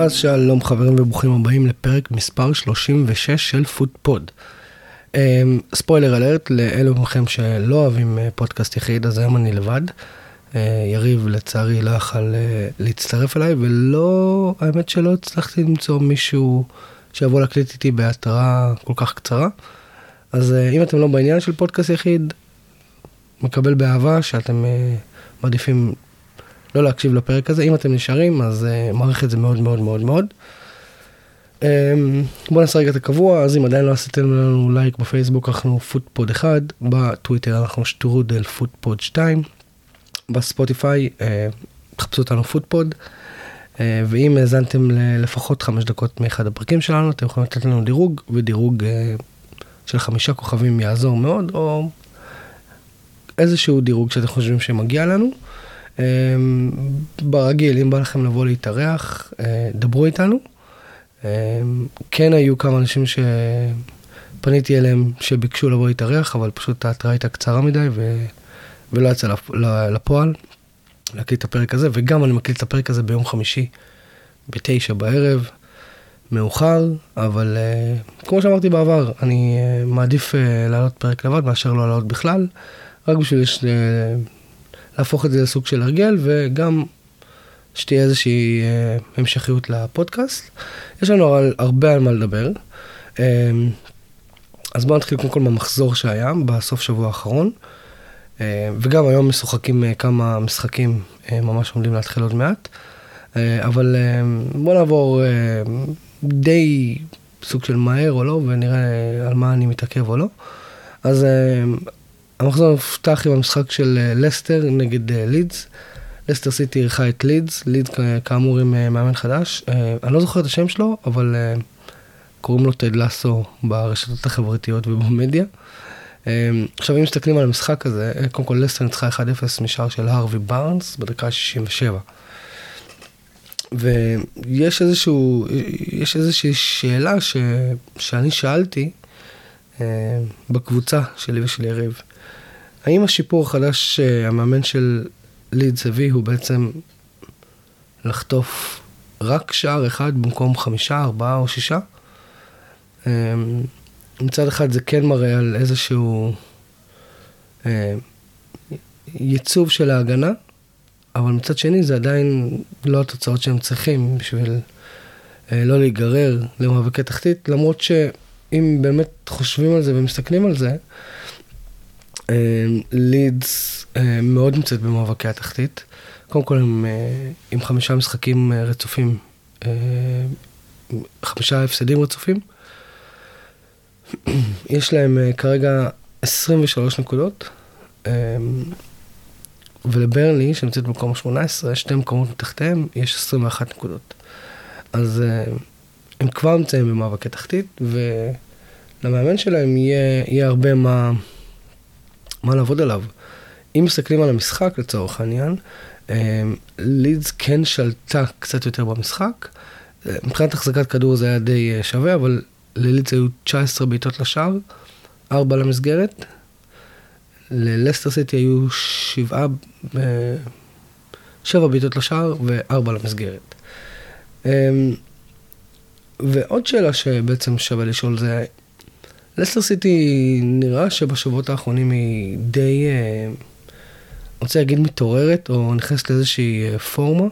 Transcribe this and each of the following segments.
אז שלום חברים וברוכים הבאים לפרק מספר 36 של פוטפוד. אמ, spoiler alert לאלו מכם שלא אוהבים אה, פודקאסט יחיד, אז היום אני לבד. אה, יריב לצערי לא יכל אה, להצטרף אליי, ולא, האמת שלא הצלחתי למצוא מישהו שיבוא להקליט איתי בהתראה כל כך קצרה. אז אם אתם לא בעניין של פודקאסט יחיד, מקבל באהבה שאתם מעדיפים לא להקשיב לפרק הזה. אם אתם נשארים, אז אה, מעריך את זה מאוד מאוד מאוד מאוד. אמ, בואו נעשה רגע את הקבוע, אז אם עדיין לא עשיתם לנו לייק בפייסבוק, אנחנו פוטפוד 1, בטוויטר אנחנו שטרודל פוטפוד 2, בספוטיפיי, אה, תחפשו אותנו פוטפוד, אה, ואם האזנתם לפחות 5 דקות מאחד הפרקים שלנו, אתם יכולים לתת לנו דירוג, ודירוג אה, של חמישה כוכבים יעזור מאוד, או איזשהו דירוג שאתם חושבים שמגיע לנו. אמ, ברגיל, אם בא לכם לבוא להתארח, אה, דברו איתנו. אמ, כן היו כמה אנשים שפניתי אליהם שביקשו לבוא להתארח, אבל פשוט ההתראה הייתה קצרה מדי ו... ולא יצא לפועל להקליט את הפרק הזה, וגם אני מקליט את הפרק הזה ביום חמישי בתשע בערב, מאוחר, אבל uh, כמו שאמרתי בעבר, אני uh, מעדיף לעלות פרק לבד מאשר לא לעלות בכלל, רק בשביל להפוך את זה לסוג של הרגל, וגם שתהיה איזושהי אה, המשכיות לפודקאסט. יש לנו על, הרבה על מה לדבר. אה, אז בואו נתחיל קודם כל במחזור שהיה בסוף שבוע האחרון. אה, וגם היום משוחקים אה, כמה משחקים ממש עומדים להתחיל עוד מעט. אבל בואו נעבור די סוג של מהר או לא, ונראה על מה אני מתעכב או לא. אז המחזור נפתח עם המשחק של אה, לסטר נגד אה, לידס. לסטר סיטי אירחה את לידס, לידס כאמור עם אה, מאמן חדש. אני לא זוכר את השם שלו, אבל קוראים לו טד לסו ברשתות החברתיות ובמדיה. עכשיו אם מסתכלים על המשחק הזה, קודם כל לסטר ניצחה 1-0 משער של הרווי בארנס בדקה 67. ויש איזשהו, יש איזושהי שאלה ש, שאני שאלתי בקבוצה שלי ושל יריב. האם השיפור החדש שהמאמן של לידס הביא הוא בעצם לחטוף רק שער אחד במקום חמישה, ארבעה או שישה? אמ, מצד אחד זה כן מראה על איזשהו אה, ייצוב של ההגנה, אבל מצד שני זה עדיין לא התוצאות שהם צריכים בשביל אה, לא להיגרר למאבקי תחתית, למרות שאם באמת חושבים על זה ומסתכלים על זה, לידס אה, אה, מאוד נמצאת במאבקי התחתית. קודם כל הם אה, עם חמישה משחקים רצופים, חמישה הפסדים רצופים. יש להם כרגע 23 נקודות, ולברלי, שנמצאת במקום ה-18, שתי מקומות מתחתיהם, יש 21 נקודות. אז הם כבר נמצאים במאבקי תחתית, ולמאמן שלהם יהיה, יהיה הרבה מה... מה לעבוד עליו. אם מסתכלים על המשחק לצורך העניין, אה, לידס כן שלטה קצת יותר במשחק. אה, מבחינת החזקת כדור זה היה די אה, שווה, אבל ללידס היו 19 בעיטות לשער, 4 למסגרת. ללסטר סיטי היו 7, 7 בעיטות לשער ו-4 למסגרת. ועוד שאלה שבעצם שווה לשאול זה, לסטר סיטי נראה שבשבועות האחרונים היא די, אה, רוצה להגיד מתעוררת, או נכנסת לאיזושהי אה, פורמה.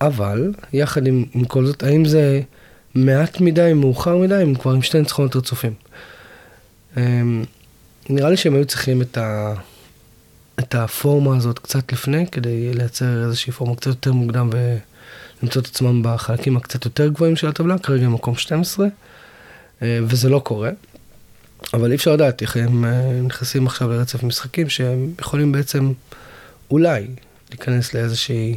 אבל, יחד עם, עם כל זאת, האם זה מעט מדי, מאוחר מדי, הם כבר עם שתי ניצחונות רצופים. אה, נראה לי שהם היו צריכים את, ה, את הפורמה הזאת קצת לפני, כדי לייצר איזושהי פורמה קצת יותר מוקדם ולמצוא את עצמם בחלקים הקצת יותר גבוהים של הטבלה, כרגע במקום 12. אה, וזה לא קורה. אבל אי אפשר לדעת איך הם אה, נכנסים עכשיו לרצף משחקים שהם יכולים בעצם אולי להיכנס לאיזושהי,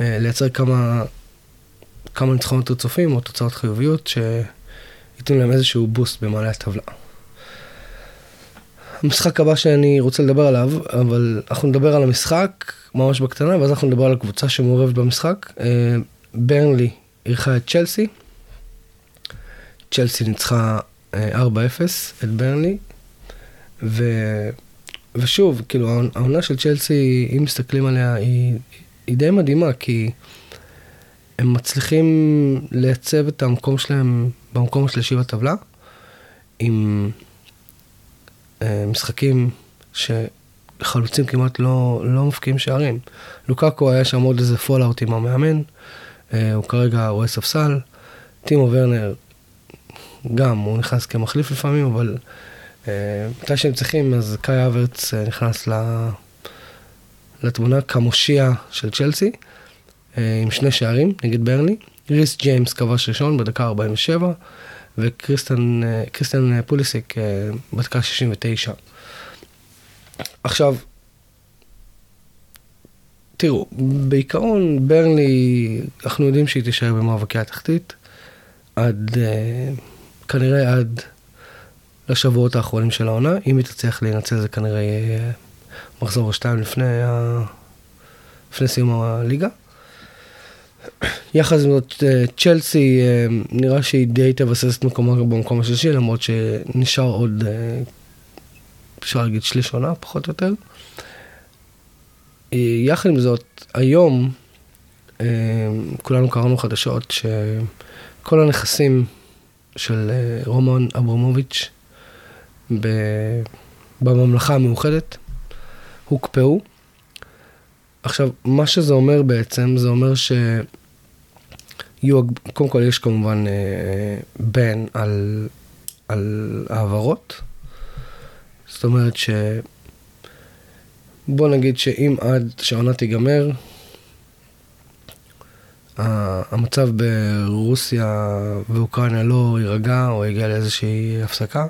אה, לייצר כמה, כמה ניצחונות רצופים או תוצאות חיוביות שייתנו להם איזשהו בוסט במעלה הטבלה. המשחק הבא שאני רוצה לדבר עליו, אבל אנחנו נדבר על המשחק ממש בקטנה, ואז אנחנו נדבר על הקבוצה שמעורבת במשחק. ברנלי אירחה את צ'לסי. צ'לסי ניצחה 4-0 אה, את ברנלי, ו... ושוב, כאילו, העונה של צ'לסי, אם מסתכלים עליה, היא, היא די מדהימה, כי הם מצליחים לייצב את המקום שלהם במקום השלישי בטבלה, עם אה, משחקים שחלוצים כמעט לא, לא מבקיעים שערים. לוקאקו היה שם עוד איזה fallout עם המאמן, אה, הוא כרגע רואה ספסל. טימו ורנר, גם, הוא נכנס כמחליף לפעמים, אבל אה, מתי שהם צריכים, אז קאי אברץ אה, נכנס לתמונה כמושיע של צ'לסי, אה, עם שני שערים נגד ברני. ריס ג'יימס כבש ראשון בדקה 47, וקריסטן פוליסיק בדקה 69. עכשיו, תראו, בעיקרון ברני, אנחנו יודעים שהיא תישאר במאבקי התחתית, עד, כנראה עד לשבועות האחרונים של העונה. אם היא תצליח להינצל זה כנראה יהיה מחזור או שתיים לפני, ה... לפני סיום הליגה. יחד עם זאת, אה, צ'לסי, אה, נראה שהיא די תבסס את מקומה במקום השלישי, למרות שנשאר עוד, אה, אפשר להגיד שליש עונה, פחות או יותר. יחד עם זאת, היום כולנו קראנו חדשות שכל הנכסים של רומן אברמוביץ' בממלכה המאוחדת, הוקפאו. עכשיו, מה שזה אומר בעצם, זה אומר ש... קודם כל יש כמובן בן על, על העברות. זאת אומרת ש... בוא נגיד שאם עד שהעונה תיגמר, המצב ברוסיה ואוקראינה לא יירגע או יגיע לאיזושהי הפסקה,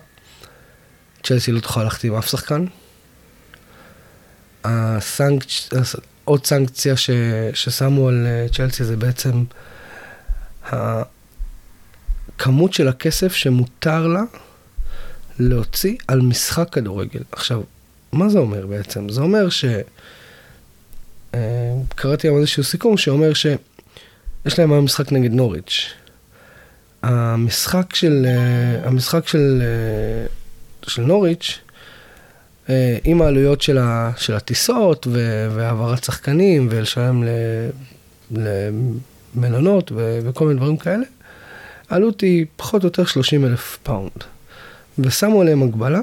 צ'לסי לא תוכל להחתים אף שחקן. הסנק... עוד סנקציה ש... ששמו על אה, צ'לסי זה בעצם הכמות של הכסף שמותר לה להוציא על משחק כדורגל. עכשיו, מה זה אומר בעצם? זה אומר ש... אה, קראתי היום איזשהו סיכום שאומר שיש להם היום משחק נגד נוריץ'. המשחק של, אה, המשחק של של נוריץ', אה, עם העלויות של, ה, של הטיסות והעברת שחקנים ולשלם למלונות ו, וכל מיני דברים כאלה, העלות היא פחות או יותר 30 אלף pound. ושמו עליהם הגבלה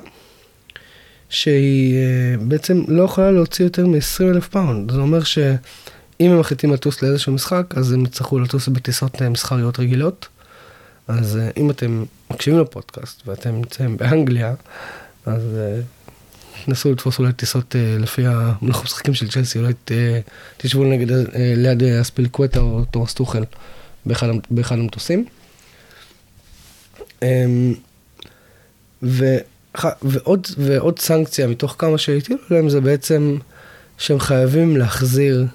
שהיא אה, בעצם לא יכולה להוציא יותר מ-20 אלף pound. זה אומר שאם הם מחליטים לטוס לאיזשהו משחק, אז הם יצטרכו לטוס בטיסות אה, מסחריות רגילות. אז אה, אם אתם מקשיבים לפודקאסט ואתם נמצאים באנגליה, אז תנסו לתפוס אולי טיסות לפי מהלכות משחקים של צ'לסי, אולי תשבו נגד, ליד אספילקווטה או תומאס טוחל באחד, המטוסים. Um, ו, ועוד, ועוד סנקציה מתוך כמה שהטילו להם זה בעצם שהם חייבים להחזיר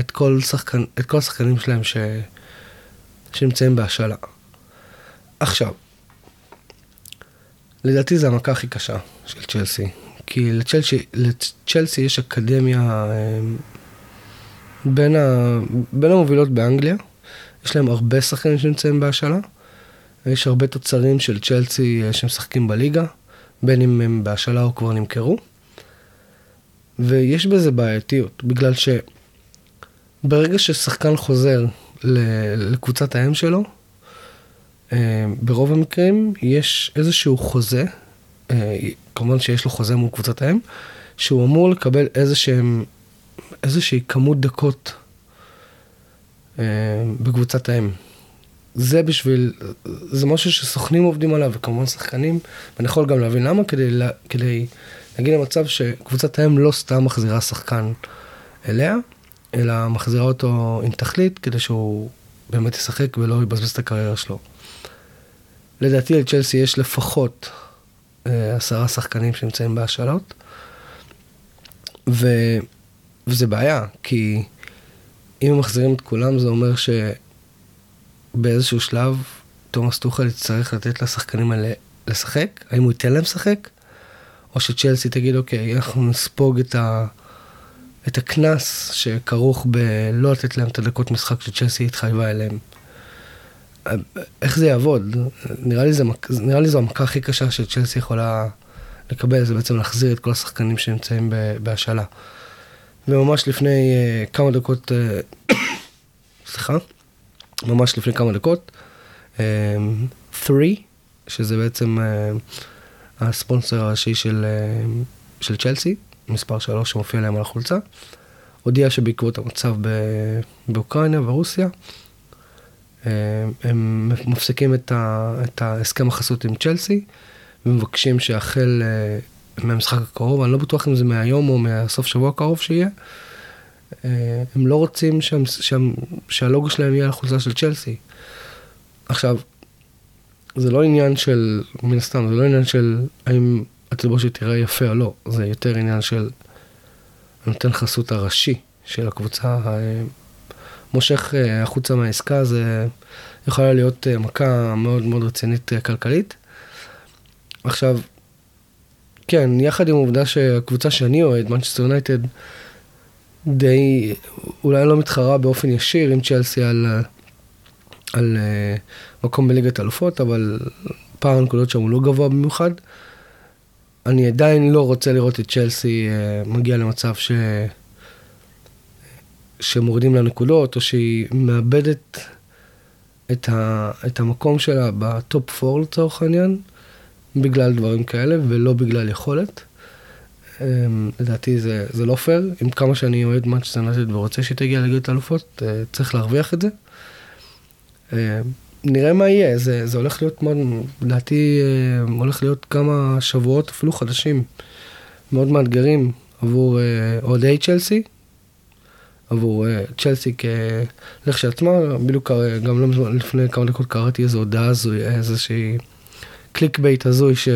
את כל, שחקן, את כל השחקנים שלהם ש, שנמצאים בהשאלה. עכשיו, לדעתי זו המכה הכי קשה של צ'לסי. כי לצ'לסי, לצ'לסי יש אקדמיה אמ, בין, ה, בין המובילות באנגליה. יש להם הרבה שחקנים שנמצאים בהשאלה. יש הרבה תוצרים של צ'לסי אה, שמשחקים בליגה, בין אם הם בהשאלה או כבר נמכרו. ויש בזה בעייתיות, בגלל שברגע ששחקן חוזר לקבוצת האם שלו, אה, ברוב המקרים יש איזשהו חוזה, אה, כמובן שיש לו חוזה מול קבוצת האם, שהוא אמור לקבל איזשהם, איזושהי כמות דקות אה, בקבוצת האם. זה בשביל, זה משהו שסוכנים עובדים עליו, וכמובן שחקנים, ואני יכול גם להבין למה, כדי, כדי להגיע למצב שקבוצת האם לא סתם מחזירה שחקן אליה, אלא מחזירה אותו עם תכלית, כדי שהוא באמת ישחק ולא יבזבז את הקריירה שלו. לדעתי לצ'לסי יש לפחות אה, עשרה שחקנים שנמצאים בהשאלות, ו... וזה בעיה, כי אם מחזירים את כולם זה אומר שבאיזשהו שלב תומאס טוחל יצטרך לתת לשחקנים האלה לשחק, האם הוא ייתן להם לשחק, או שצ'לסי תגיד אוקיי, אנחנו נספוג את ה... את הקנס שכרוך בלא לתת להם את הדקות משחק שצ'לסי התחייבה אליהם. איך זה יעבוד? נראה לי, זה, נראה לי זו המכה הכי קשה שצ'לסי יכולה לקבל, זה בעצם להחזיר את כל השחקנים שנמצאים בהשאלה. וממש לפני uh, כמה דקות, uh, סליחה, ממש לפני כמה דקות. 3, שזה בעצם הספונסר הראשי של, של צ'לסי, מספר 3 שמופיע להם על החולצה, הודיע שבעקבות המצב באוקראינה ורוסיה, הם מפסיקים את, ה, את ההסכם החסות עם צ'לסי, ומבקשים שהחל מהמשחק הקרוב, אני לא בטוח אם זה מהיום או מהסוף שבוע הקרוב שיהיה, הם לא רוצים שהם, שהם, שהלוגו שלהם יהיה על החולצה של צ'לסי. עכשיו, זה לא עניין של, מן הסתם, זה לא עניין של האם התלבושת תראה יפה או לא, זה יותר עניין של נותן חסות הראשי של הקבוצה, מושך אה, החוצה מהעסקה, זה יכולה להיות אה, מכה מאוד מאוד רצינית אה, כלכלית. עכשיו, כן, יחד עם העובדה שהקבוצה שאני אוהד, מנצ'סטר יונייטד, די, אולי לא מתחרה באופן ישיר עם צ'לסי על, על מקום בליגת אלופות, אבל פער הנקודות שם הוא לא גבוה במיוחד. אני עדיין לא רוצה לראות את צ'לסי אה, מגיע למצב ש... שמורידים לה נקודות, או שהיא מאבדת את, ה... את המקום שלה ב top 4 לצורך העניין, בגלל דברים כאלה, ולא בגלל יכולת. אמ, לדעתי זה, זה לא פייר, עם כמה שאני אוהד מנצ'סטר יונייטד ורוצה שהיא תגיע לליגת אלופות, uh, צריך להרוויח את זה. נראה מה יהיה, זה, זה הולך להיות לדעתי אה, הולך להיות כמה שבועות, אפילו חדשים, מאוד מאתגרים עבור אוהדי אה, צ'לסי, עבור אה, צ'לסי כשלעצמה, בדיוק גם לא לפני כמה דקות קראתי איזו הודעה הזוי, איזושהי clickbait הזוי ש...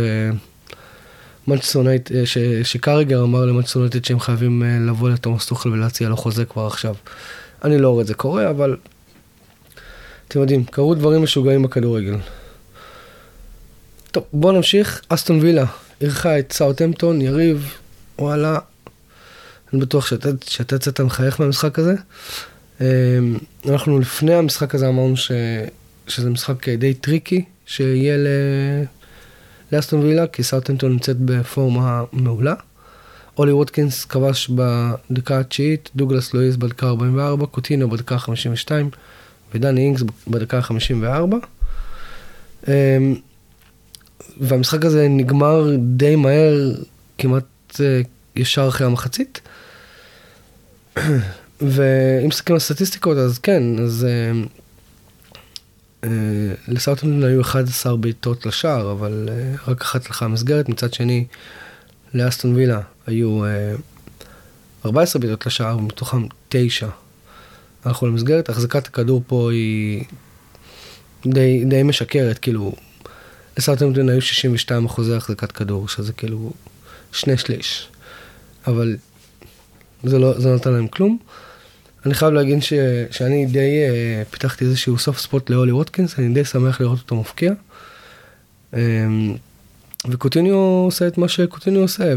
מנצ'סטר יונייטד, שקראגר אמר למנצ'סטר יונייטד שהם חייבים לבוא לתומאס טוחל ולהציע לו חוזה כבר עכשיו. אני לא רואה את זה קורה, אבל אתם יודעים, קרו דברים משוגעים בכדורגל. טוב, בואו נמשיך. אסטון וילה אירחה את סאוטהמפטון, יריב, וואלה, אני בטוח שאתה, יצאת מחייך מהמשחק הזה. אנחנו לפני המשחק הזה אמרנו ש, שזה משחק די טריקי, שיהיה ל... לאסטון וילה, כי סאוטהמפטון נמצאת בפורמה מעולה. אולי ווטקינס כבש בדקה התשיעית, דוגלס לואיס בדקה 44, קוטינו בדקה 52 ודני אינגס בדקה 54. אמ, והמשחק הזה נגמר די מהר, כמעט אה, ישר אחרי המחצית. ואם מסתכלים על סטטיסטיקות, אז כן, אז uh, uh, לסאוטהמפטון היו 11 בעיטות לשער, אבל רק אחת הלכה המסגרת. מצד שני, לאסטון וילה היו uh, 14 בעיטות לשער, ומתוכם 9 הלכו למסגרת. החזקת הכדור פה היא די, די משקרת, כאילו, לסאוטהמפטון היו 62 אחוזי החזקת כדור, שזה כאילו שני שליש. אבל זה לא, זה לא נתן להם כלום. אני חייב להגיד ש, שאני די uh, פיתחתי איזשהו סוף ספוט לאולי ווטקינס, אני די שמח לראות אותו מפקיע. Um, וקוטיניו עושה את מה שקוטיניו עושה,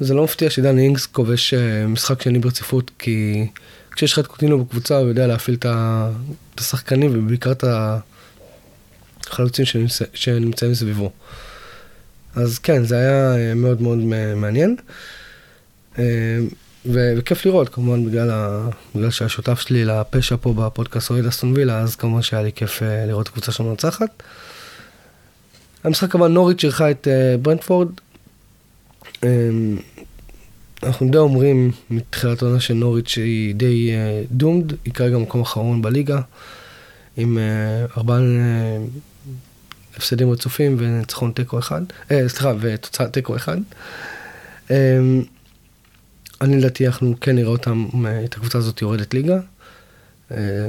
וזה לא מפתיע שדני אינגס כובש uh, משחק שני ברציפות, כי כשיש לך את קוטיניו בקבוצה הוא יודע להפעיל את השחקנים ובעיקר את החלוצים שנמצא, שנמצאים סביבו. אז כן, זה היה מאוד מאוד מעניין. אה, וכיף לראות, כמובן, בגלל, ה... בגלל שהשותף שלי לפשע פה בפודקאסט אוהד אסטון וילה, אז כמובן שהיה לי כיף אה, לראות קבוצה שם מנצחת. המשחק הבא, נוריץ' אירחה את אה, ברנדפורד. אנחנו די אומרים מתחילת העונה של נוריץ' שהיא די דומד, היא כרגע מקום אחרון בליגה, עם ארבעה הפסדים רצופים וניצחון תיקו אחד, סליחה, ותוצאת תיקו אחד. אני לדעתי אנחנו כן נראה אותם, את הקבוצה הזאת יורדת ליגה. אה,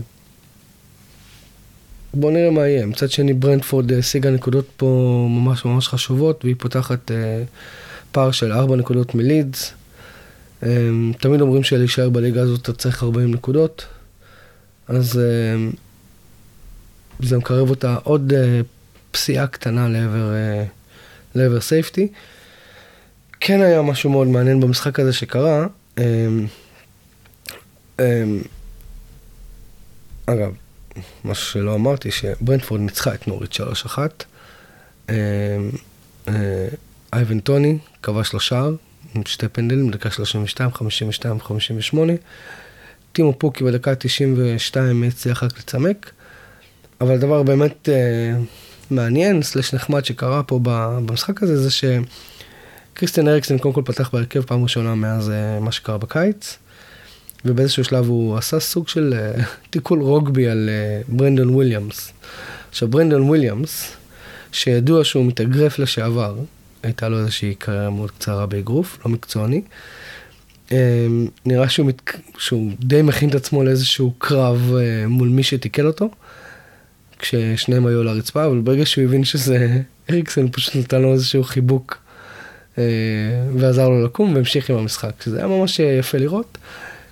בואו נראה מה יהיה. מצד שני ברנדפורד השיגה נקודות פה ממש ממש חשובות, והיא פותחת אה, פער של 4 נקודות מלידס. אה, תמיד אומרים שלהישאר בליגה הזאת אתה צריך 40 נקודות, אז זה מקרב אותה עוד פסיעה קטנה לעבר, לעבר סייפטי. כן היה משהו מאוד מעניין במשחק הזה שקרה. אמ, אמ, אגב, משהו שלא אמרתי, שברנדפורד ניצחה את נורית 3-1. אמ, אה, אייבן טוני כבש לו שער עם שתי פנדלים, דקה 32, 52 ו-58. טימו פוקי בדקה 92 הצליח רק לצמק, אבל הדבר באמת אה, מעניין, סלש נחמד שקרה פה במשחק הזה, זה שקריסטיאן אריקסן קודם כל פתח בהרכב פעם ראשונה מאז אה, מה שקרה בקיץ, ובאיזשהו שלב הוא עשה סוג של אה, תיקול רוגבי על אה, ברנדון וויליאמס. עכשיו ברנדון וויליאמס, שידוע שהוא מתאגרף לשעבר, הייתה לו איזושהי קריירה מאוד קצרה באגרוף, לא מקצועני. אמ, נראה שהוא, מת... שהוא די מכין את עצמו לאיזשהו קרב אה, מול מי שתיקל אותו, כששניהם היו על הרצפה, אבל ברגע שהוא הבין שזה אריקסן, הוא פשוט נתן לו איזשהו חיבוק אה, ועזר לו לקום והמשיך עם המשחק, שזה היה ממש יפה לראות.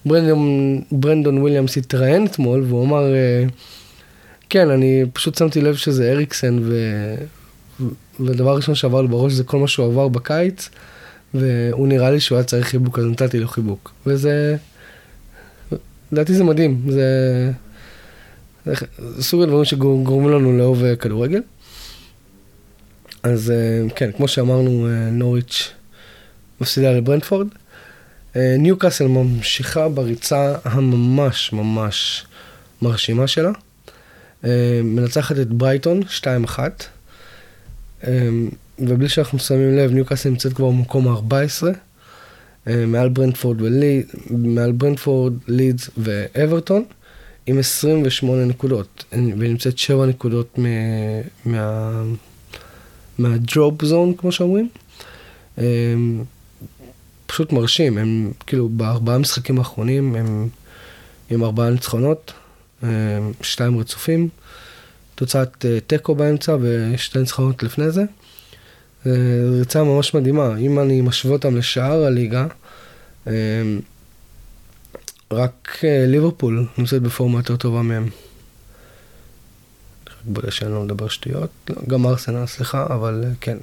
ברנדון, ברנדון וויליאמס התראיין אתמול והוא אמר, אה, כן, אני פשוט שמתי לב שזה אריקסן, ו... והדבר הראשון שעבר לי בראש זה כל מה שהוא עבר בקיץ. והוא נראה לי שהוא היה צריך חיבוק, אז נתתי לו חיבוק. וזה, לדעתי זה מדהים, זה, סוג הדברים שגורמים לנו לאהוב אה, כדורגל. אז אה, כן, כמו שאמרנו, אה, נוריץ' מפסידה לברנדפורד. ניו קאסל ממשיכה בריצה הממש ממש מרשימה שלה. מנצחת את ברייטון 2-1. ובלי שאנחנו שמים לב, ניוקאסל נמצאת כבר במקום ה-14, אה, מעל ברנדפורד, ולי, מעל ברנדפורד, לידס ואברטון, עם 28 נקודות, ונמצאת 7 נקודות מה... מהדרופ זון, כמו שאומרים. אה, פשוט מרשים, הם כאילו בארבעה משחקים האחרונים, הם עם ארבעה ניצחונות, שתיים רצופים, תוצאת תיקו באמצע ושתי ניצחונות לפני זה. זו ריצה ממש מדהימה. אם אני משווה אותם לשאר הליגה, אמ, רק אה, ליברפול נמצאת בפורמה יותר טובה מהם. בגלל שאני לא מדבר שטויות. לא, גם ארסנל, סליחה, אבל אה, כן.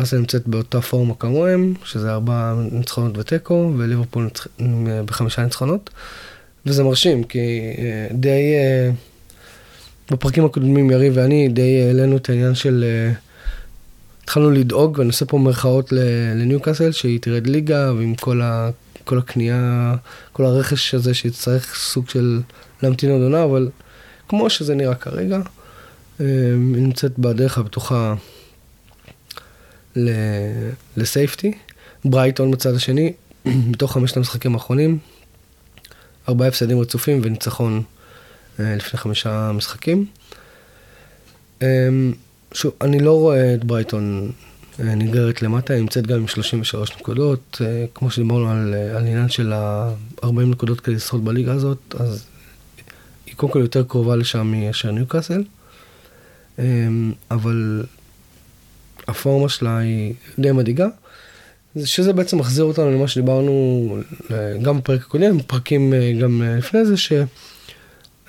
ארסנל נמצאת באותה פורמה כמוהם, שזה ארבעה ניצחונות ותיקו, וליברפול נצח... בחמישה ניצחונות. וזה מרשים, כי אה, די... בפרקים הקודמים, יריב ואני, די העלינו את העניין של... התחלנו לדאוג, ואני עושה פה מירכאות לניוקאסל, שהיא תרד ליגה, ועם כל, ה, כל הקנייה, כל הרכש הזה שיצטרך סוג של להמתין עוד עונה, אבל כמו שזה נראה כרגע, אה, היא נמצאת בדרך הבטוחה לסייפטי. ברייטון בצד השני, בתוך חמשת המשחקים האחרונים, ארבעה הפסדים רצופים וניצחון אה, לפני חמישה משחקים. אה, שוב, אני לא רואה את ברייטון אה, נגררת למטה, היא נמצאת גם עם 33 נקודות, אה, כמו שדיברנו על, אה, על עניין של ה-40 נקודות כדי לשרוד בליגה הזאת, אז היא קודם כל יותר קרובה לשם מאשר ניוקאסל, אבל הפורמה שלה היא די מדאיגה, שזה בעצם מחזיר אותנו למה שדיברנו גם בפרק הקודם, פרקים גם לפני זה, ש...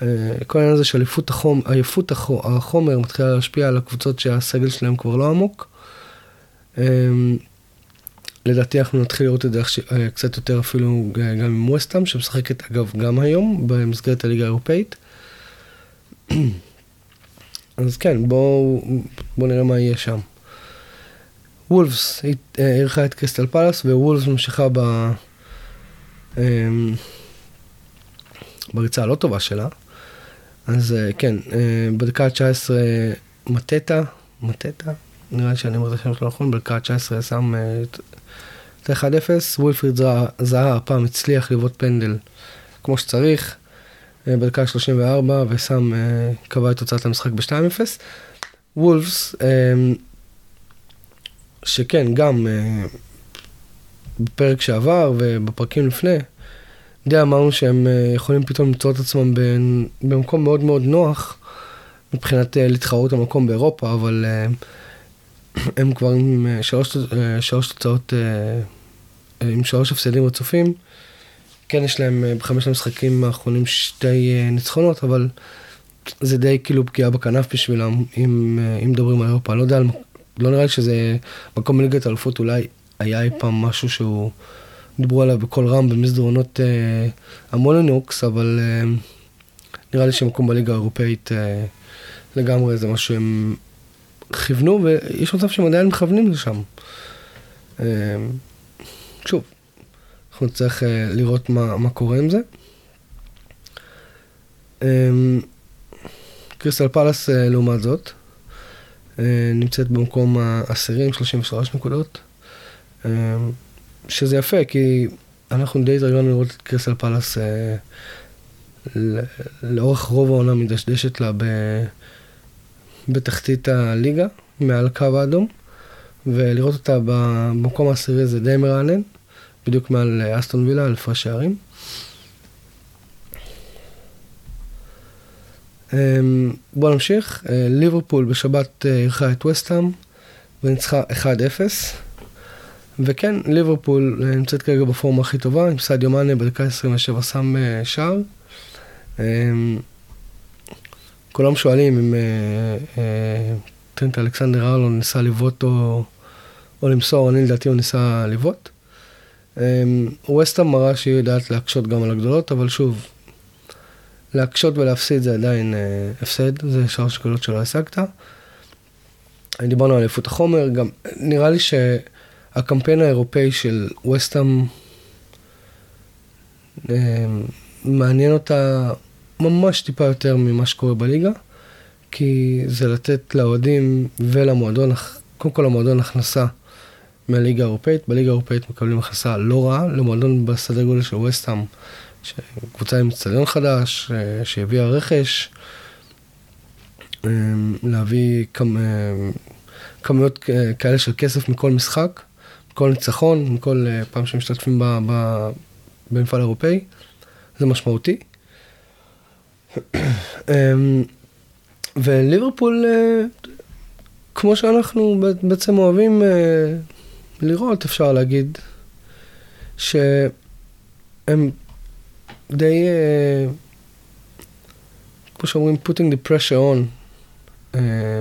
אה, כל העניין הזה של עייפות החום, עייפות החומר מתחילה להשפיע על הקבוצות שהסגל שלהם כבר לא עמוק. אה, לדעתי אנחנו נתחיל לראות את זה אה, קצת יותר אפילו גם עם ווסטאם, שמשחקת אגב גם היום במסגרת הליגה האירופאית. אז כן, בואו בוא נראה מה יהיה שם. וולפס אירחה את קריסטל פלאס, ווולפס ממשיכה ב... בריצה הלא טובה שלה. אז אה, כן, אה, בדקה ה-19 מטטה, מטטה, נראה לי שאני אומר את השם שלו נכון, בדקה ה-19 שם אה, את ה-1-0, וולפריד זהה הפעם הצליח לבעוט פנדל כמו שצריך, בדקה ה-34 ושם, קבע את תוצאת המשחק ב-2-0. וולפס, שכן, גם בפרק שעבר ובפרקים לפני, די אמרנו שהם אה, יכולים פתאום למצוא את עצמם במקום מאוד מאוד נוח מבחינת אה, להתחרות המקום באירופה, אבל אה, הם כבר עם שלוש, שלוש תוצאות, עם שלוש הפסדים רצופים. כן, יש להם בחמשת המשחקים האחרונים שתי ניצחונות, אבל זה די כאילו פגיעה בכנף בשבילם, אם, אם מדברים על אירופה. לא יודע, לא נראה לי שזה מקום בליגת האלופות, אולי היה אי פעם משהו שהוא... דיברו עליו בקול רם במסדרונות אה, המולנוקס, אבל אה, נראה לי שמקום בליגה האירופאית אה, לגמרי זה משהו שהם כיוונו, ויש מצב שהם עדיין מכוונים לשם. אה, שוב, אנחנו נצטרך לראות מה, מה קורה עם זה. אמ, קריסטל פלאס לעומת זאת, נמצאת במקום העשירי עם 33 נקודות, אמ, שזה יפה, כי אנחנו די התרגלנו לראות את קריסטל פלאס לאורך רוב העונה מדשדשת לה ב... בתחתית הליגה, מעל הקו האדום, ולראות אותה במקום העשירי זה די מרענן, בדיוק מעל אסטון וילה, על הפרש שערים. אמ, בואו נמשיך, אה, ליברפול בשבת אה, אירחה את וסטהאם וניצחה 1-0. וכן, ליברפול אה, נמצאת כרגע בפורמה הכי טובה, עם סעדיו מאנה בדקה 27 שם שער. אמ, כולם שואלים אם טרנט אלכסנדר ארלון ניסה לבעוט או, או למסור, אני לדעתי הוא ניסה לבעוט. ווסטהאם מראה שהיא יודעת להקשות גם על הגדולות, אבל שוב, להקשות ולהפסיד זה עדיין אה, הפסד, זה שלוש נקודות שלא השגת. דיברנו על איפות החומר, גם נראה לי שהקמפיין האירופאי של ווסטהאם אה, מעניין אותה ממש טיפה יותר ממה שקורה בליגה, כי זה לתת לאוהדים ולמועדון, קודם כל למועדון הכנסה מהליגה האירופאית, בליגה האירופאית מקבלים הכנסה לא רעה, למועדון בסדר גודל של ווסטהאם. קבוצה עם אצטדיון חדש, אה, שהביאה רכש, אה, להביא. אה, כמויות כאלה של כסף מכל משחק, מכל ניצחון, מכל פעם שמשתתפים ב... ב... במפעל אירופאי, זה משמעותי. וליברפול, כמו שאנחנו בעצם אוהבים לראות, אפשר להגיד, שהם די, כמו שאומרים, putting the pressure on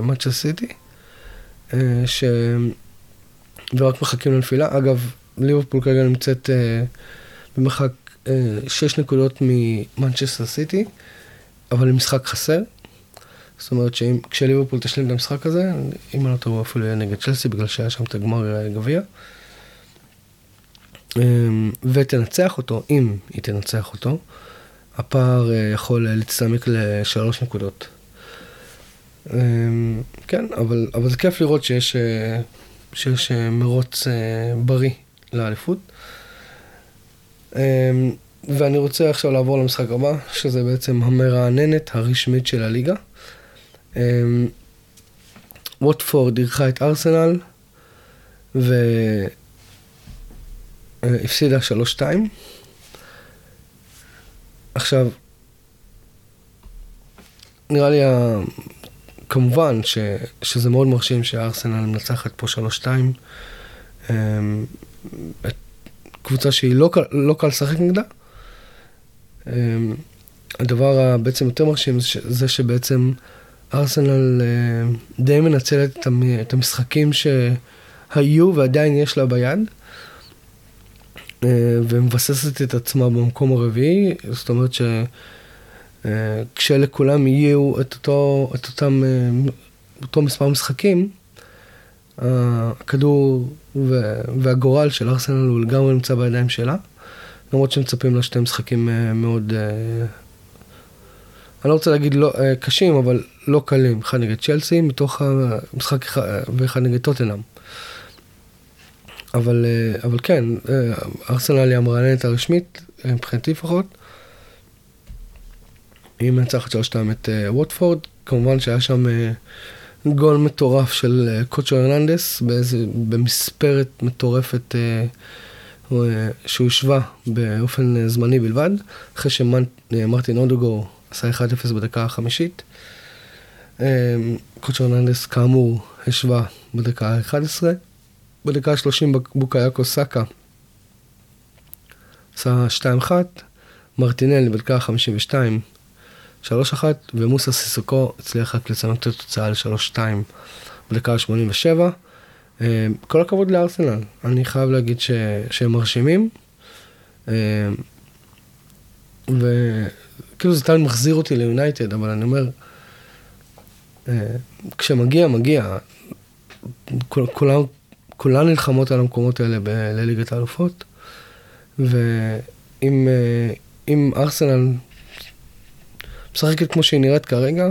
מאצ'ר uh, סיטי, uh, ש... ורק מחכים לנפילה. אגב, ליברפול כרגע נמצאת uh, במרחק uh, שש נקודות ממנצ'סטר סיטי, אבל עם משחק חסר. זאת אומרת שכשליברפול תשלים את המשחק הזה, אם אני לא טועה אפילו יהיה נגד צ'לסי, בגלל שהיה שם את הגמר גביע. אמ, ותנצח אותו, אם היא תנצח אותו, הפער אה, יכול להצטמק לשלוש נקודות. אמ, כן, אבל, אבל זה כיף לראות שיש, אה, שיש אה, מרוץ בריא לאליפות. אמ, ואני רוצה עכשיו לעבור למשחק הבא, שזה בעצם המרעננת הרשמית של הליגה. ווטפורד אירחה את ארסנל, ו... אה, הפסידה 3-2. עכשיו, נראה לי, כמובן ש, שזה מאוד מרשים שהארסנל מנצחת פה 3-2. אמ, קבוצה שהיא לא, לא קל לשחק נגדה. אמ, הדבר בעצם יותר מרשים זה שבעצם ארסנל אה, די מנצלת את המשחקים שהיו ועדיין יש לה ביד. אה, ומבססת את עצמה במקום הרביעי, זאת אומרת שכשלכולם אה, יהיו את אותו, את אותם, אה, אותו מספר משחקים, הכדור והגורל של ארסנל הוא לגמרי נמצא בידיים שלה, למרות שמצפים לה שתי משחקים מאוד, אני לא רוצה להגיד לא, קשים, אבל לא קלים, אחד נגד צ'לסי, מתוך המשחק אחד, ואחד נגד טוטנאם. אבל, אה, אבל כן, אה, ארסנל היא המרעננת הרשמית, מבחינתי לפחות. היא מנצחת שלוש שתיים את אה, ווטפורד, כמובן שהיה שם גול מטורף של קוצ'ו הרננדס, במספרת מטורפת שהוא השווה באופן זמני בלבד, אחרי שמרטין אודוגו עשה 1-0 בדקה החמישית. קוצ'ו הרננדס כאמור השווה בדקה ה-11. בדקה ה-30 בוקאיאקו סאקה עשה 2-1, מרטינלי בדקה ה-52 3-1, ומוסה סיסוקו הצליח רק לצנות את התוצאה ל-3-2 בדקה ה-87. אה, כל הכבוד לארסנל, אני חייב להגיד ש... שהם מרשימים. אה, וכאילו זה תמיד מחזיר אותי ליונייטד, אבל אני אומר, אה, כשמגיע, מגיע. כולם, כולן נלחמות על המקומות האלה לליגת האלופות, ואם אם ארסנל משחקת כמו שהיא נראית כרגע,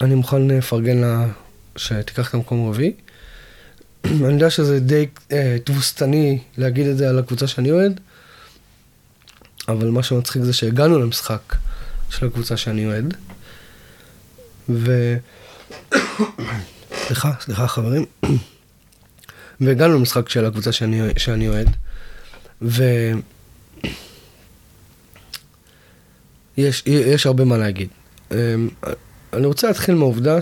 אני מוכן לפרגן לה שתיקח את המקום הרביעי. אני יודע שזה די אה, תבוסתני להגיד את זה על הקבוצה שאני אוהד, אבל מה שמצחיק זה שהגענו למשחק של הקבוצה שאני אוהד. ו... סליחה, סליחה חברים. והגענו למשחק של הקבוצה שאני, שאני אוהד. ו... יש, יש הרבה מה להגיד. אמ, אני רוצה להתחיל מהעובדה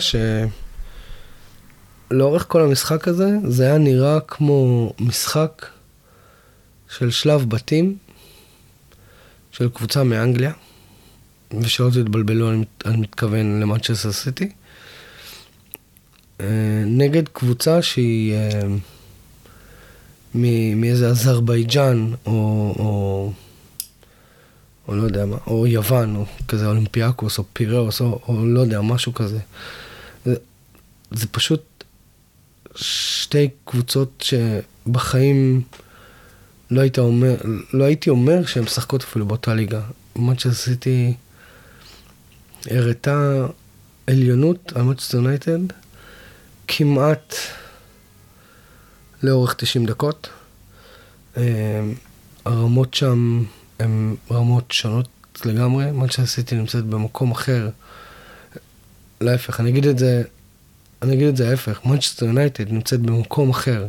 שלאורך כל המשחק הזה, זה היה נראה כמו משחק של שלב בתים של קבוצה מאנגליה, ושלא תתבלבלו, אני, אני מתכוון למנצ'סטר סיטי, אה, נגד קבוצה שהיא אה, מאיזה אזרבייג'אן, או, או, או לא יודע מה, או יוון, או כזה אולימפיאקוס, או פיראוס, או, או לא יודע, משהו כזה. זה, זה פשוט שתי קבוצות שבחיים לא, היית אומר, לא הייתי אומר שהן משחקות אפילו באותה ליגה. מה שעשיתי, הראתה עליונות על מצ'סטר יונייטד כמעט לאורך 90 דקות. אה, הרמות שם הן רמות שונות לגמרי. מנצ'סטר סיטי נמצאת במקום אחר. להפך, אני אגיד את זה, אני אגיד את זה ההפך. מנצ'סטר יונייטד נמצאת במקום אחר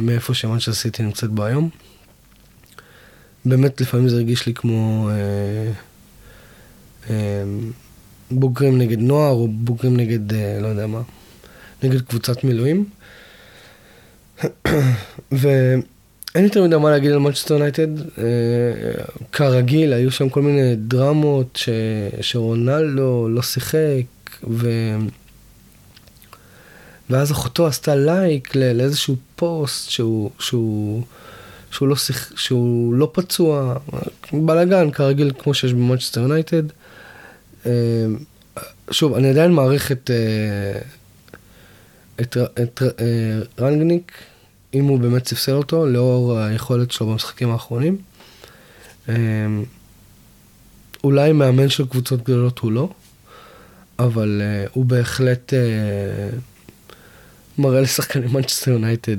מאיפה שמנצ'סטר סיטי נמצאת בו היום. באמת לפעמים זה הרגיש לי כמו אה, אה, בוגרים נגד נוער או בוגרים נגד, אה, לא יודע מה, נגד קבוצת מילואים. ואין יותר מדי מה להגיד על מנצ'סטר יונייטד. אה, כרגיל, היו שם כל מיני דרמות ש... שרונלדו לא שיחק, ו... ואז אחותו עשתה לייק לאיזשהו פוסט שהוא, שהוא, שהוא, לא, שיח, שהוא לא פצוע, בלאגן כרגיל כמו שיש במנצ'סטר יונייטד. אה, שוב, אני עדיין מעריך את, אה, את, את, את רנגניק, אם הוא באמת ספסל אותו, לאור היכולת שלו במשחקים האחרונים. אולי מאמן של קבוצות גדולות הוא לא, אבל הוא בהחלט מראה לשחקני מנצ'סטר יונייטד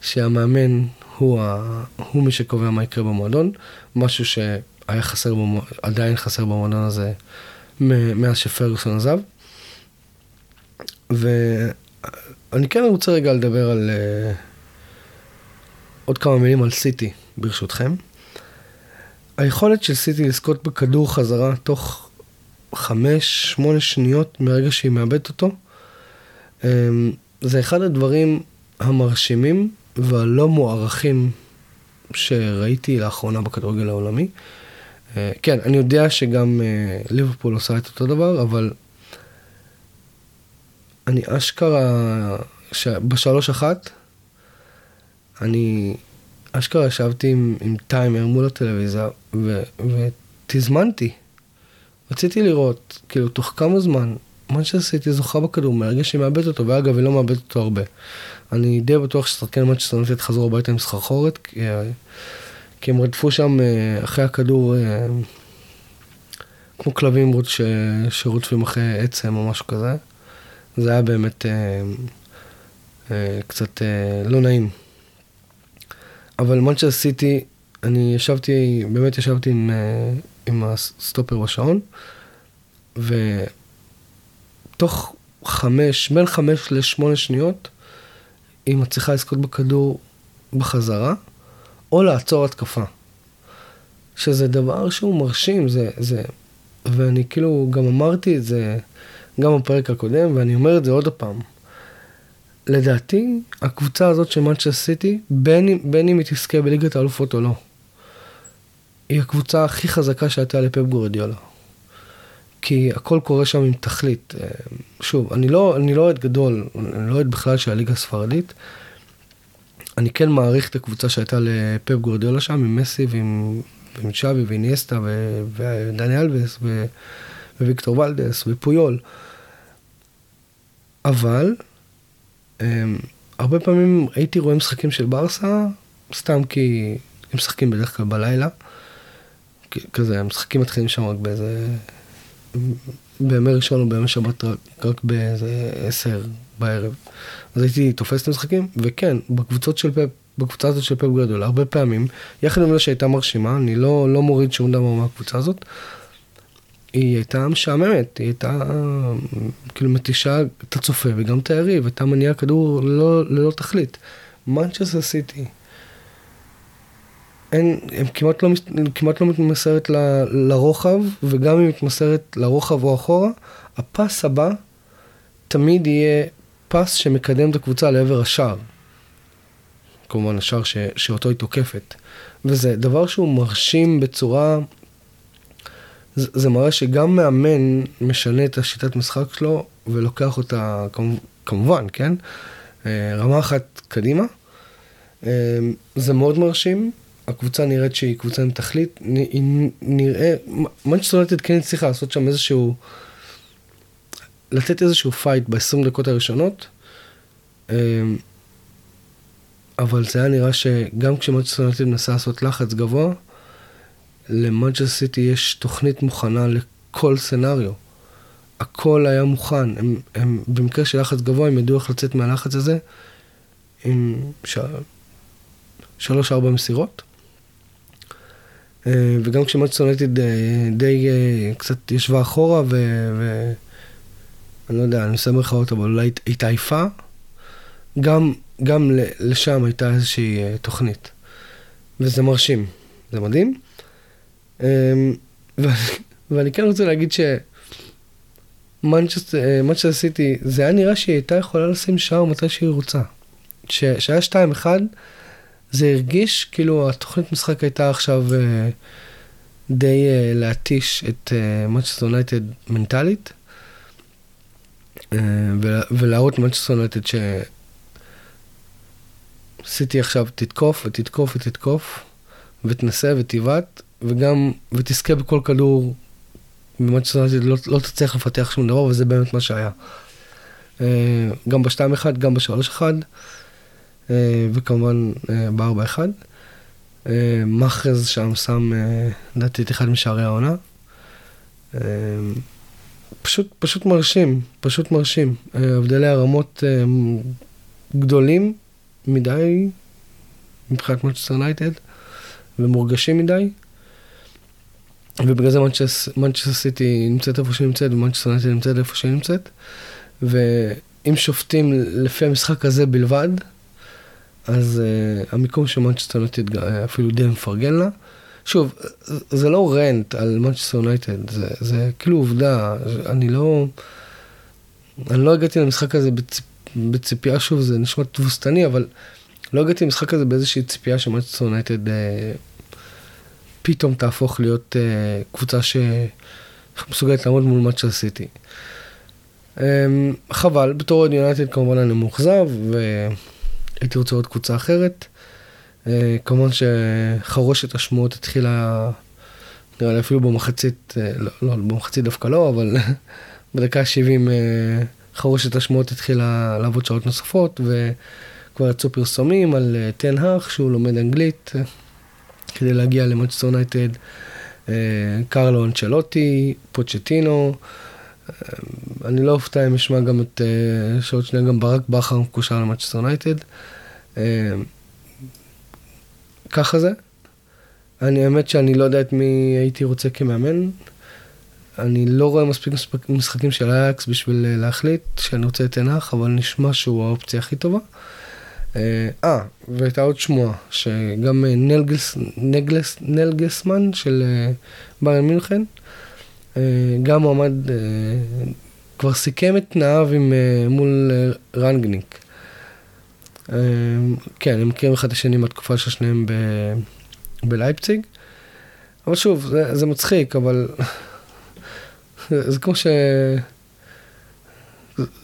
שהמאמן הוא, ה... הוא מי שקובע מה יקרה במועדון, משהו שהיה חסר, במוע... עדיין חסר במועדון הזה מאז שפרגוסון עזב. ואני כן רוצה רגע לדבר על uh, עוד כמה מילים על סיטי, ברשותכם. היכולת של סיטי לזכות בכדור חזרה תוך חמש, שמונה שניות מרגע שהיא מאבדת אותו, um, זה אחד הדברים המרשימים והלא מוערכים שראיתי לאחרונה בכדורגל העולמי. אה, כן, אני יודע שגם אה, ליברפול עושה את אותו דבר, אבל אני אשכרה, בשלוש אחת, אני אשכרה ישבתי עם, עם טיימר מול הטלוויזיה ו, ותזמנתי. רציתי לראות, כאילו, תוך כמה זמן מנצ'סטר סיטי זוכה בכדור מהרגע שהיא מאבדת אותו, ואגב, היא לא מאבדת אותו הרבה. אני די בטוח ששחקני מנצ'סטר יונייטד חזרו הביתה עם סחרחורת, כי, כי הם רדפו שם אה, אחרי הכדור אה, כמו כלבים ש, שרודפים אחרי עצם או משהו כזה. זה היה באמת אה, אה, קצת אה, לא נעים. אבל מנצ'סטר סיטי, אני ישבתי, באמת ישבתי עם, אה, עם הסטופר בשעון, ותוך חמש, בין חמש לשמונה שניות, היא מצליחה לזכות בכדור בחזרה, או לעצור התקפה. שזה דבר שהוא מרשים, זה, זה, ואני כאילו גם אמרתי את זה גם בפרק הקודם, ואני אומר את זה עוד פעם. לדעתי, הקבוצה הזאת של מנצ'סטר סיטי, בין, בין אם היא תזכה בליגת האלופות או לא, היא הקבוצה הכי חזקה שהייתה לפפ גורדיולה. כי הכל קורה שם עם תכלית. אה, שוב, אני לא, אני לא אוהד גדול, אני לא אוהד בכלל של הליגה הספרדית. אני כן מעריך את הקבוצה שהייתה לפפ גורדיולה שם, עם מסי ועם, ועם צ'אבי ואיניאסטה ודני אלווס וויקטור ולדס ופויול. אבל אמ, הרבה פעמים הייתי רואה משחקים של ברסה, סתם כי הם משחקים בדרך כלל בלילה. כזה, המשחקים מתחילים שם רק באיזה... בימי ראשון או בימי שבת רק, רק באיזה עשר בערב. אז הייתי תופס את המשחקים, וכן, בקבוצות של פפ, בקבוצה הזאת של פפ גדול, הרבה פעמים, יחד עם זה שהייתה מרשימה, אני לא, לא מוריד שום דבר מהקבוצה הזאת, היא הייתה משעממת, היא הייתה כאילו מתישה את הצופה וגם את היריב, הייתה מניעה כדור ללא, ללא תכלית. מנצ'סטר סיטי, אין, הם כמעט לא, כמעט לא מתמסרת ל, לרוחב, וגם אם מתמסרת לרוחב או אחורה, הפס הבא תמיד יהיה פס שמקדם את הקבוצה לעבר השער. כמובן השער ש, שאותו היא תוקפת. וזה דבר שהוא מרשים בצורה... זה, מראה שגם מאמן משנה את השיטת משחק שלו ולוקח אותה, כמובן, כן? אה, רמה אחת קדימה. אה, זה מאוד מרשים. הקבוצה נראית שהיא קבוצה עם תכלית, היא נראה, מנצ'סטר כן הצליחה לעשות שם איזשהו, לתת איזשהו fight ב-20 דקות הראשונות, אמ, אבל זה היה נראה שגם כשמנצ'סטר מנסה לעשות לחץ גבוה, למנצ'סטר סיטי יש תוכנית מוכנה לכל scenario. הכל היה מוכן, הם, הם במקרה של לחץ גבוה, הם ידעו איך לצאת מהלחץ הזה עם ש... שלוש-ארבע מסירות. אה, וגם כשמאצ'סטר אה, די אה, קצת ישבה אחורה, ו... ו... אני לא יודע, אני עושה מרכאות, אבל אולי התעייפה, גם, גם לשם הייתה איזושהי תוכנית. וזה מרשים, זה מדהים. ואני כן רוצה להגיד ש... מנצ'סטר סיטי, זה היה נראה שהיא הייתה יכולה לשים שער מתי שהיא רוצה. שהיה 2-1, זה הרגיש כאילו התוכנית משחק הייתה עכשיו אה, די אה, להתיש את מנצ'סטר יונייטד מנטלית, ולהראות מנצ'סטר יונייטד שסיטי עכשיו תתקוף ותתקוף ותתקוף, ותנסה ותבעט, וגם, ותזכה בכל כדור, ומנצ'סטר יונייטד לא, לא תצליח לפתח שום דבר, וזה באמת מה שהיה. אה, גם ב-2-1, גם ב-3-1. אה, וכמובן אה, בארבע אחד. אה, מחרז שם שם, לדעתי, את אחד משערי העונה. פשוט, פשוט מרשים, פשוט מרשים. הבדלי הרמות גדולים מדי מבחינת מנצ'סטר יונייטד, ומורגשים מדי. ובגלל זה מנצ'סטר סיטי נמצאת איפה שהיא נמצאת, ומנצ'סטר יונייטד נמצאת איפה שהיא נמצאת. ואם שופטים לפי המשחק הזה בלבד, אז אה, המיקום של מנצ'סטר יונייטד אפילו די מפרגן לה. שוב, זה לא rant על מנצ'סטר יונייטד, זה, זה כאילו עובדה, אני לא... אני לא הגעתי למשחק הזה בצ... בציפייה, שוב, זה נשמע תבוסתני, אבל לא הגעתי למשחק הזה באיזושהי ציפייה שמנצ'סטר יונייטד אה, פתאום תהפוך להיות uh, קבוצה שמסוגלת לעמוד מול מנצ'סטר סיטי. Um, חבל, בתור עוד יונייטד כמובן אני מאוכזב, ו... הייתי רוצה עוד קבוצה אחרת. אה, כמובן שחרושת השמועות התחילה, נראה לי אפילו במחצית, אה, לא, לא, במחצית דווקא לא, אבל בדקה ה-70 אה, חרושת השמועות התחילה לעבוד שעות נוספות, וכבר יצאו פרסומים על תן האך, שהוא לומד אנגלית, כדי להגיע למנצ'סטר יונייטד, קרלו אנצ'לוטי, פוצ'טינו. אני לא אופתע אם אשמע גם את, אה, שעוד שנייה גם ברק בכר מקושר למנצ'סטר יונייטד. אה, ככה זה. אני האמת שאני לא יודע את מי הייתי רוצה כמאמן. אני לא רואה מספיק משחקים של אייקס בשביל אה, להחליט שאני רוצה את תנח, אבל נשמע שהוא האופציה הכי טובה. אה, והייתה עוד שמועה, שגם נלגס, נגלס, נלגסמן של ביירן מינכן, אה, גם מועמד, אה, כבר סיכם את תנאיו עם, אה, מול רנגניק. כן, הם מכירים אחד את השני מהתקופה של שניהם ב, בלייפציג. אבל שוב, זה, זה מצחיק, אבל זה כמו ש...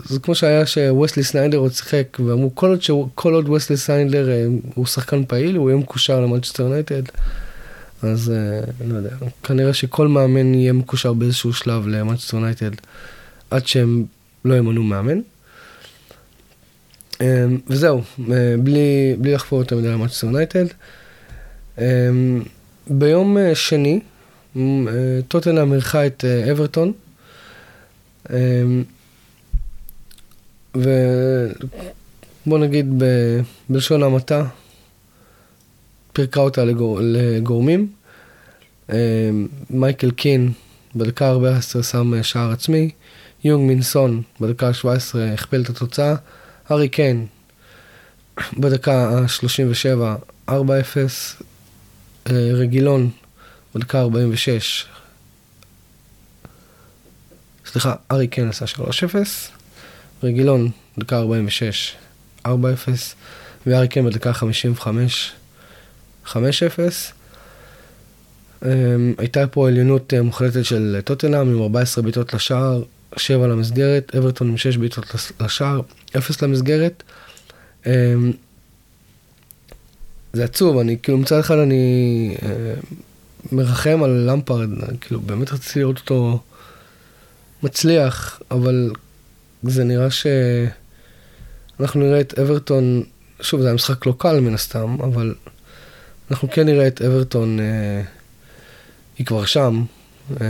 זה כמו שהיה שווסלי סניידר עוד שיחק, ואמרו כל עוד, ש... כל עוד וסלי סניידר הוא שחקן פעיל, הוא יהיה מקושר למנצ'סטר יונייטד. אז אה, לא יודע, כנראה שכל מאמן יהיה מקושר באיזשהו שלב למנצ'סטר יונייטד עד שהם לא ימנו מאמן. וזהו, בלי, בלי לחפור יותר מדי למנצ'סטר יונייטד. ביום שני, טוטנאם אירחה את אברטון. ובוא נגיד ב... בלשון המעטה, פירקה אותה לגור... לגורמים. מייקל קין בדקה 14 שם שער עצמי, יונג מינסון בדקה 17 הכפיל את התוצאה, ארי קיין בדקה ה-37 4-0, רגילון בדקה 46, סליחה, ארי קיין עשה 3-0, רגילון בדקה 46 4-0, וארי קיין בדקה 55 5-0. אמ, הייתה פה עליונות אה, מוחלטת של טוטנאם עם 14 בעיטות לשער, 7 למסגרת, אברטון עם 6 בעיטות לשער, 0 למסגרת. אמ, זה עצוב, אני כאילו מצד אחד אני אה, מרחם על למפרד, כאילו באמת רציתי לראות אותו מצליח, אבל זה נראה שאנחנו נראה את אברטון, שוב זה היה משחק לא קל מן הסתם, אבל אנחנו כן נראה את אברטון אה, היא כבר שם, אה,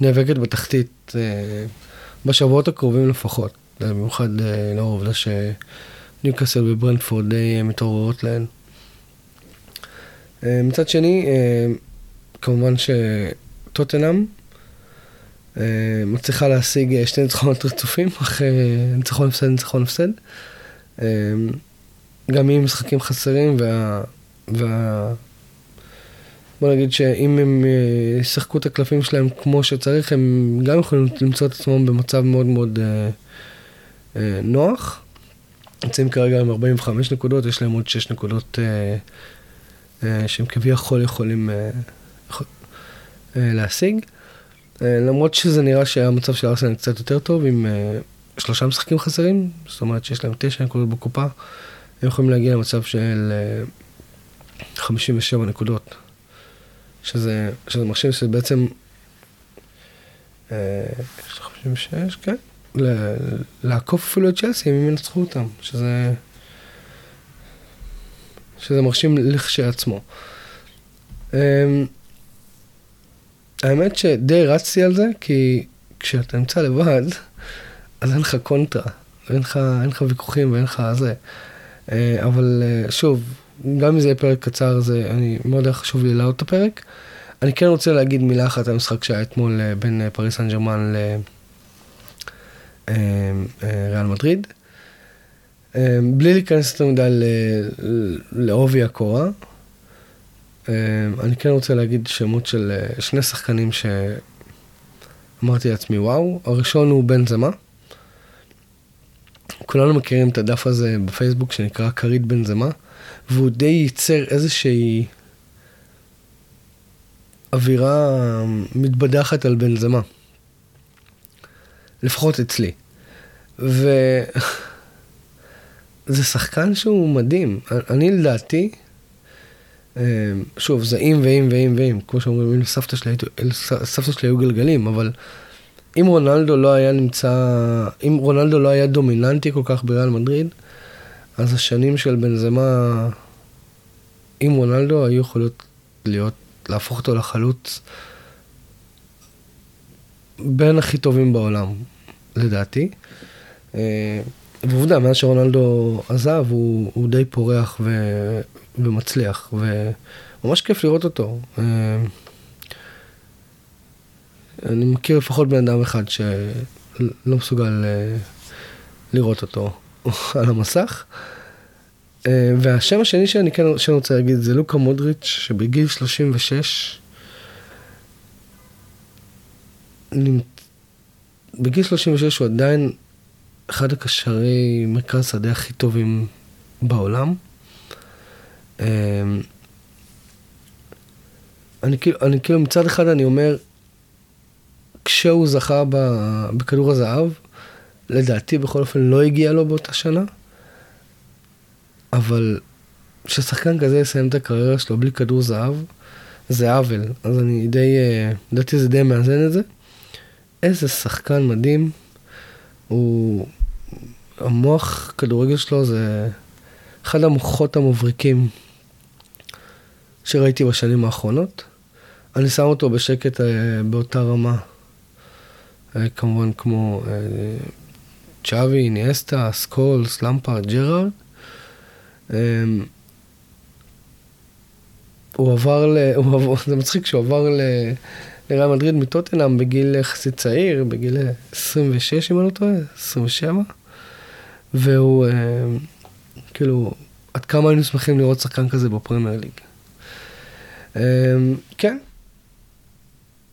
נאבקת בתחתית אה, בשבועות הקרובים לפחות, במיוחד לאור העובדה שניוקאסל וברנדפורד די מתעוררות להן. מצד שני, כמובן שטוטנאם מצליחה להשיג שתי ניצחונות רצופים, אחרי ניצחון הפסד, ניצחון הפסד. גם עם משחקים חסרים, וה... וה... בוא נגיד שאם הם אה, ישחקו את הקלפים שלהם כמו שצריך, הם גם יכולים למצוא את עצמם במצב מאוד מאוד אה, אה, נוח. נמצאים כרגע עם 45 נקודות, יש להם עוד 6 נקודות אה, אה, שהם כביכול יכולים אה, יכול, אה, להשיג. אה, למרות שזה נראה שהמצב של ארסנל קצת יותר טוב, עם אה, שלושה משחקים חסרים, זאת אומרת שיש להם 9 נקודות בקופה, הם יכולים להגיע למצב של אה, 57 נקודות. שזה, שזה מרשים שזה בעצם... 56, אה, כן. לעקוף אפילו את צ'לסי אם הם ינצחו אותם, שזה... שזה מרשים לכשעצמו. אמ, האמת שדי רצתי על זה, כי כשאתה נמצא לבד, אז אין לך קונטרה, אין לך, אין לך ויכוחים ואין לך זה. אה, אבל אה, שוב, גם אם זה יהיה פרק קצר, זה, אני מאוד היה חשוב לי לעלות את הפרק. אני כן רוצה להגיד מילה אחת על המשחק שהיה אתמול אה, בין פריס סן ג'רמן לריאל מדריד. בלי להיכנס יותר מדי לעובי הקורה, אני כן רוצה להגיד שמות של שני שחקנים שאמרתי לעצמי וואו, הראשון הוא בן זמה. כולנו מכירים את הדף הזה בפייסבוק שנקרא כרית בן זמה, והוא די ייצר איזושהי אווירה מתבדחת על בן זמה. לפחות אצלי. וזה שחקן שהוא מדהים. אני לדעתי, אה, שוב, זה אם ואם ואם ואם, כמו שאומרים, אם לסבתא שלי, לסבתא שלי היו גלגלים, אבל אם רונלדו לא היה נמצא, אם רונלדו לא היה דומיננטי כל כך בריאל מדריד, אז השנים של בנזמה עם רונלדו היו יכולות להיות, להפוך אותו לחלוץ בין הכי טובים בעולם, לדעתי. אה, ועובדה, מאז שרונלדו עזב, הוא, הוא די פורח ו, ומצליח, וממש כיף לראות אותו. אה, אני מכיר לפחות בן אדם אחד שלא מסוגל אה, לראות אותו על המסך. אה, והשם השני שאני כן רוצה להגיד זה לוקה מודריץ', שבגיל 36, בגיל 36 הוא עדיין אחד הקשרי מרכז שדה הכי טובים בעולם. אה, אני כאילו, אני כאילו מצד אחד אני אומר, כשהוא זכה בכדור הזהב, לדעתי בכל אופן לא הגיע לו באותה שנה, אבל כששחקן כזה יסיים את הקריירה שלו בלי כדור זהב, זה עוול. אז אני די, אה, לדעתי זה די מאזן את זה. איזה שחקן מדהים. הוא המוח כדורגל שלו זה אחד המוחות המבריקים שראיתי בשנים האחרונות. אני שם אותו בשקט אה, באותה רמה, אה, כמובן כמו אה, צ'אבי, אינייסטה, סקולס, למפרד, ג'רארד. אה, הוא עבר ל... הוא עבר, זה מצחיק שהוא עבר ל... לריאל מדריד מטוטנאם בגיל יחסית צעיר, בגיל 26 אם אני לא טועה, 27. והוא, אה, כאילו, עד כמה היינו שמחים לראות שחקן כזה בפרמייר ליג. אה, כן.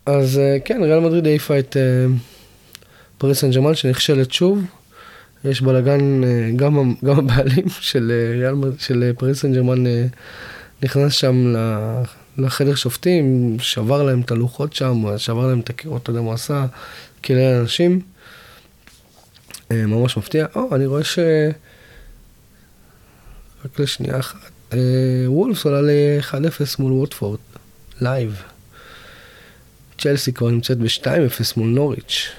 אז אה, כן, ריאל מדריד העיפה את אה, פריס סן ג'רמן שנכשלת שוב. יש בלאגן, אה, גם, גם הבעלים של, ריאל, של פריס סן ג'רמן אה, נכנס שם לחדר שופטים, שבר להם את הלוחות שם, שבר להם את הקירות, אתה יודע מה הוא עשה, קילל אנשים. ממש מפתיע. או, אני רואה ש... רק לשנייה אחת. אה, וולפס עולה ל-1-0 מול ווטפורד, live. צ'לסי כבר נמצאת ב-2-0 מול נוריץ'.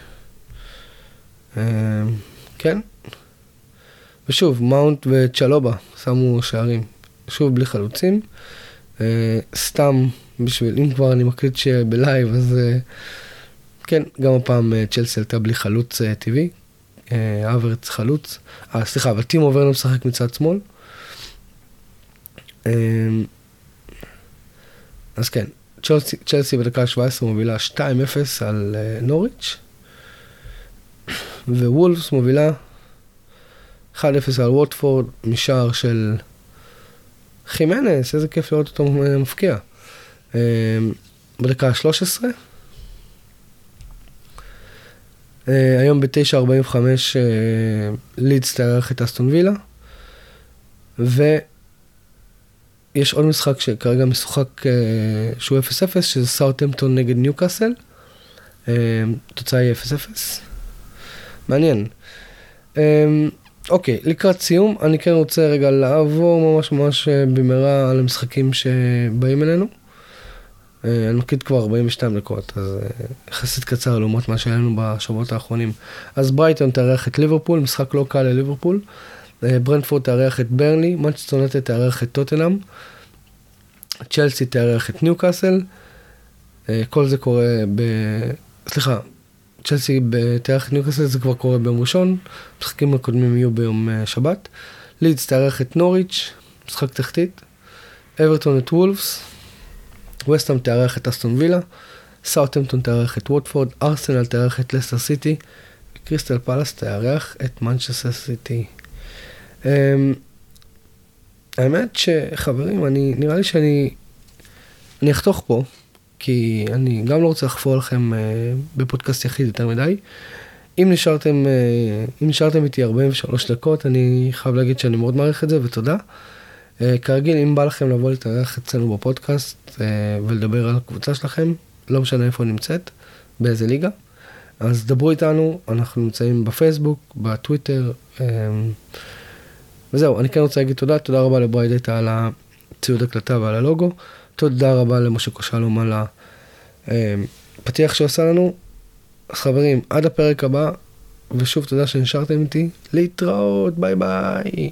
אה, כן. ושוב, מאונט וצ'לובה שמו שערים. שוב בלי חלוצים. אה, סתם בשביל, אם כבר אני מקליט שבלייב, אז כן, גם הפעם צ'לסי עלתה בלי חלוץ טבעי. אברץ חלוץ. אה, סליחה, אבל טימו ורנר משחק מצד שמאל. אה, אז כן, צ'לסי, צ'לסי בדקה ה-17 מובילה 2-0 על אה, נוריץ', ווולפס מובילה 1-0 על ווטפורד משער של חימנס, איזה כיף לראות אותו אה, מפקיע. אה, בדקה ה-13. אה, היום ב-9.45 אה, לידס תארח את אסטון וילה. ויש עוד משחק שכרגע משוחק אה, שהוא 0-0, שזה סאוטהמפטון נגד ניוקאסל. אה, תוצאה היא 0-0. מעניין. אה, אוקיי, לקראת סיום, אני כן רוצה רגע לעבור ממש ממש אה, במהרה על המשחקים שבאים אלינו. אה, אני מקליט כבר 42 דקות, אז אה, יחסית קצר לעומת מה שהיה לנו בשבועות האחרונים. אז ברייטון תארח את ליברפול, משחק לא קל לליברפול. אה, ברנטפורד תארח את ברנלי, מנצ'סטר תארח את טוטנאם. צ'לסי תארח את ניוקאסל. אה, כל זה קורה ב... סליחה, צ'לסי תארח את ניוקאסל, זה כבר קורה ביום ראשון. המשחקים הקודמים יהיו ביום אה, שבת. לידס תארח את נוריץ', משחק תחתית. אברטון את וולפס. ווסטהאם תארח את אסטון וילה. סאוטהמפטון תארח את ווטפורד. ארסנל תארח את לסטר סיטי. קריסטל פאלאס תארח את מנצ'סטר סיטי. Um, האמת שחברים, אני, נראה לי שאני אני אחתוך פה, כי אני גם לא רוצה לחפור לכם uh, בפודקאסט יחיד יותר מדי. אם נשארתם, uh, אם נשארתם איתי 43 דקות, אני חייב להגיד שאני מאוד מעריך את זה, ותודה. Uh, כרגיל, אם בא לכם לבוא להתארח אצלנו בפודקאסט ולדבר על הקבוצה שלכם, לא משנה איפה נמצאת, באיזה ליגה, אז דברו איתנו, אנחנו נמצאים בפייסבוק, בטוויטר. וזהו, אני כן רוצה להגיד תודה, תודה רבה לבריידטה על הציוד הקלטה ועל הלוגו, תודה רבה למשה קושלום על הפתיח שעושה לנו. אז חברים, עד הפרק הבא, ושוב תודה שנשארתם איתי, להתראות, ביי ביי.